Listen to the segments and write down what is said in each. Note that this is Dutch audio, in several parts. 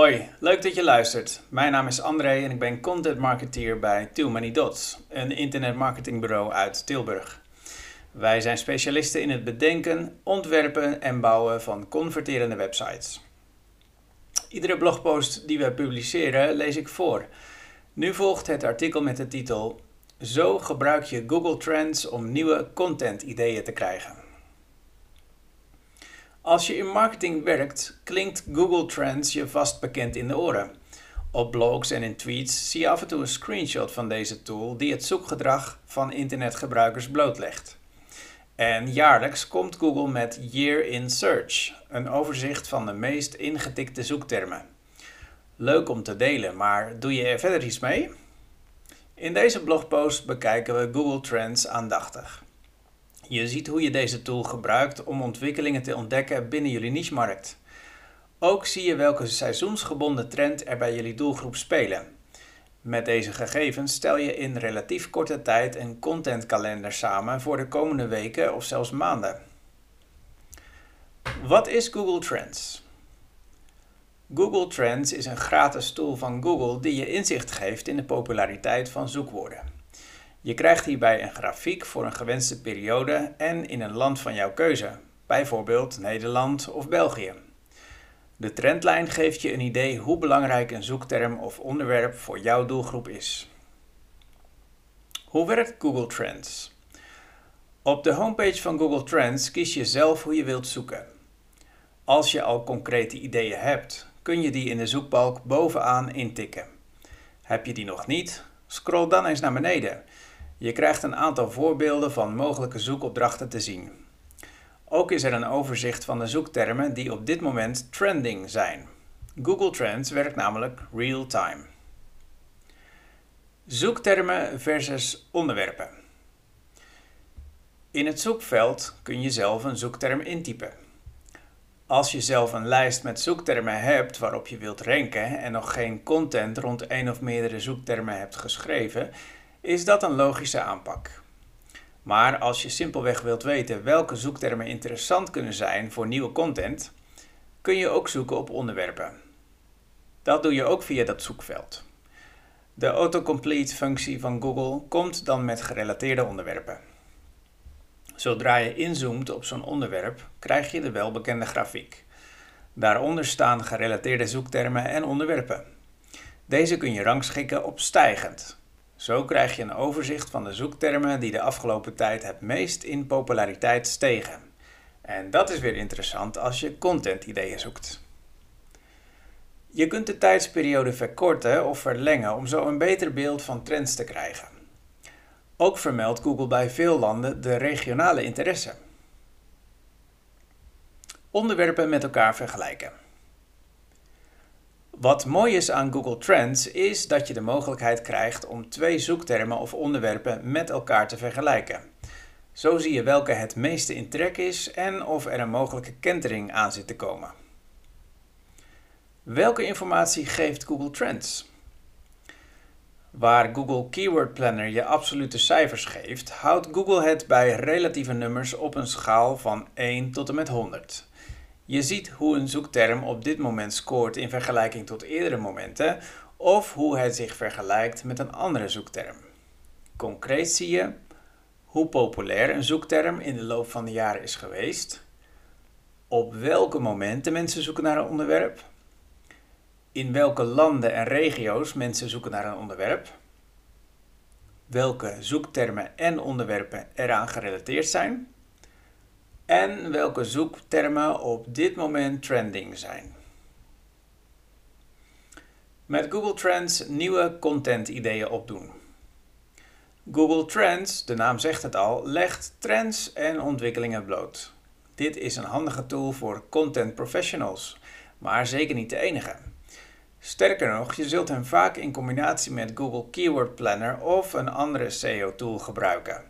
Hoi, leuk dat je luistert. Mijn naam is André en ik ben content marketeer bij Too Many Dots, een internetmarketingbureau uit Tilburg. Wij zijn specialisten in het bedenken, ontwerpen en bouwen van converterende websites. Iedere blogpost die we publiceren lees ik voor. Nu volgt het artikel met de titel Zo gebruik je Google Trends om nieuwe content ideeën te krijgen. Als je in marketing werkt, klinkt Google Trends je vast bekend in de oren. Op blogs en in tweets zie je af en toe een screenshot van deze tool die het zoekgedrag van internetgebruikers blootlegt. En jaarlijks komt Google met Year in Search, een overzicht van de meest ingetikte zoektermen. Leuk om te delen, maar doe je er verder iets mee? In deze blogpost bekijken we Google Trends aandachtig. Je ziet hoe je deze tool gebruikt om ontwikkelingen te ontdekken binnen jullie niche-markt. Ook zie je welke seizoensgebonden trend er bij jullie doelgroep spelen. Met deze gegevens stel je in relatief korte tijd een contentkalender samen voor de komende weken of zelfs maanden. Wat is Google Trends? Google Trends is een gratis tool van Google die je inzicht geeft in de populariteit van zoekwoorden. Je krijgt hierbij een grafiek voor een gewenste periode en in een land van jouw keuze, bijvoorbeeld Nederland of België. De trendlijn geeft je een idee hoe belangrijk een zoekterm of onderwerp voor jouw doelgroep is. Hoe werkt Google Trends? Op de homepage van Google Trends kies je zelf hoe je wilt zoeken. Als je al concrete ideeën hebt, kun je die in de zoekbalk bovenaan intikken. Heb je die nog niet? Scroll dan eens naar beneden je krijgt een aantal voorbeelden van mogelijke zoekopdrachten te zien. Ook is er een overzicht van de zoektermen die op dit moment trending zijn. Google Trends werkt namelijk real-time. Zoektermen versus onderwerpen. In het zoekveld kun je zelf een zoekterm intypen. Als je zelf een lijst met zoektermen hebt waarop je wilt ranken en nog geen content rond één of meerdere zoektermen hebt geschreven, is dat een logische aanpak. Maar als je simpelweg wilt weten welke zoektermen interessant kunnen zijn voor nieuwe content, kun je ook zoeken op onderwerpen. Dat doe je ook via dat zoekveld. De autocomplete functie van Google komt dan met gerelateerde onderwerpen. Zodra je inzoomt op zo'n onderwerp, krijg je de welbekende grafiek. Daaronder staan gerelateerde zoektermen en onderwerpen. Deze kun je rangschikken op stijgend, zo krijg je een overzicht van de zoektermen die de afgelopen tijd het meest in populariteit stegen. En dat is weer interessant als je contentideeën zoekt. Je kunt de tijdsperiode verkorten of verlengen om zo een beter beeld van trends te krijgen. Ook vermeldt Google bij veel landen de regionale interesse. Onderwerpen met elkaar vergelijken. Wat mooi is aan Google Trends is dat je de mogelijkheid krijgt om twee zoektermen of onderwerpen met elkaar te vergelijken. Zo zie je welke het meeste in trek is en of er een mogelijke kentering aan zit te komen. Welke informatie geeft Google Trends? Waar Google Keyword Planner je absolute cijfers geeft, houdt Google het bij relatieve nummers op een schaal van 1 tot en met 100. Je ziet hoe een zoekterm op dit moment scoort in vergelijking tot eerdere momenten of hoe het zich vergelijkt met een andere zoekterm. Concreet zie je hoe populair een zoekterm in de loop van de jaren is geweest, op welke momenten mensen zoeken naar een onderwerp, in welke landen en regio's mensen zoeken naar een onderwerp, welke zoektermen en onderwerpen eraan gerelateerd zijn en welke zoektermen op dit moment trending zijn. Met Google Trends nieuwe content-ideeën opdoen. Google Trends, de naam zegt het al, legt trends en ontwikkelingen bloot. Dit is een handige tool voor content professionals, maar zeker niet de enige. Sterker nog, je zult hem vaak in combinatie met Google Keyword Planner of een andere SEO-tool gebruiken.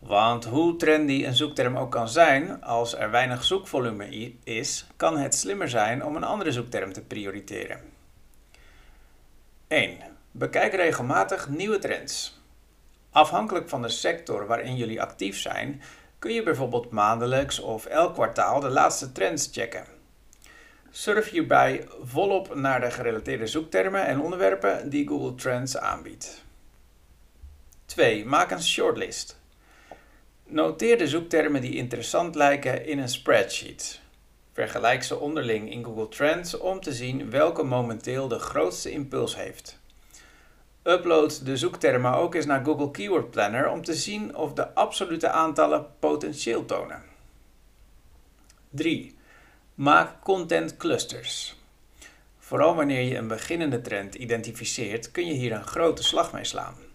Want hoe trendy een zoekterm ook kan zijn, als er weinig zoekvolume is, kan het slimmer zijn om een andere zoekterm te prioriteren. 1. Bekijk regelmatig nieuwe trends. Afhankelijk van de sector waarin jullie actief zijn, kun je bijvoorbeeld maandelijks of elk kwartaal de laatste trends checken. Surf hierbij volop naar de gerelateerde zoektermen en onderwerpen die Google Trends aanbiedt. 2. Maak een shortlist. Noteer de zoektermen die interessant lijken in een spreadsheet. Vergelijk ze onderling in Google Trends om te zien welke momenteel de grootste impuls heeft. Upload de zoektermen ook eens naar Google Keyword Planner om te zien of de absolute aantallen potentieel tonen. 3. Maak content clusters. Vooral wanneer je een beginnende trend identificeert, kun je hier een grote slag mee slaan.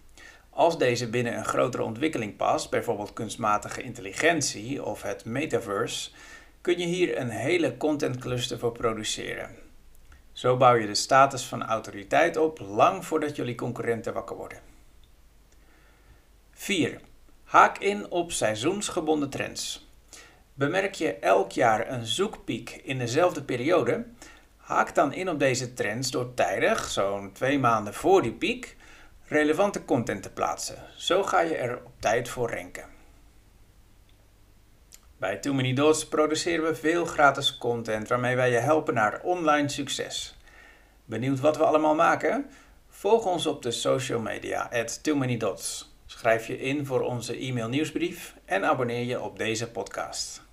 Als deze binnen een grotere ontwikkeling past, bijvoorbeeld kunstmatige intelligentie of het metaverse, kun je hier een hele contentcluster voor produceren. Zo bouw je de status van autoriteit op lang voordat jullie concurrenten wakker worden. 4. Haak in op seizoensgebonden trends. Bemerk je elk jaar een zoekpiek in dezelfde periode? Haak dan in op deze trends door tijdig, zo'n twee maanden voor die piek, relevante content te plaatsen. Zo ga je er op tijd voor renken. Bij Too Many Dots produceren we veel gratis content waarmee wij je helpen naar online succes. Benieuwd wat we allemaal maken? Volg ons op de social media at Too Many Dots. Schrijf je in voor onze e-mail nieuwsbrief en abonneer je op deze podcast.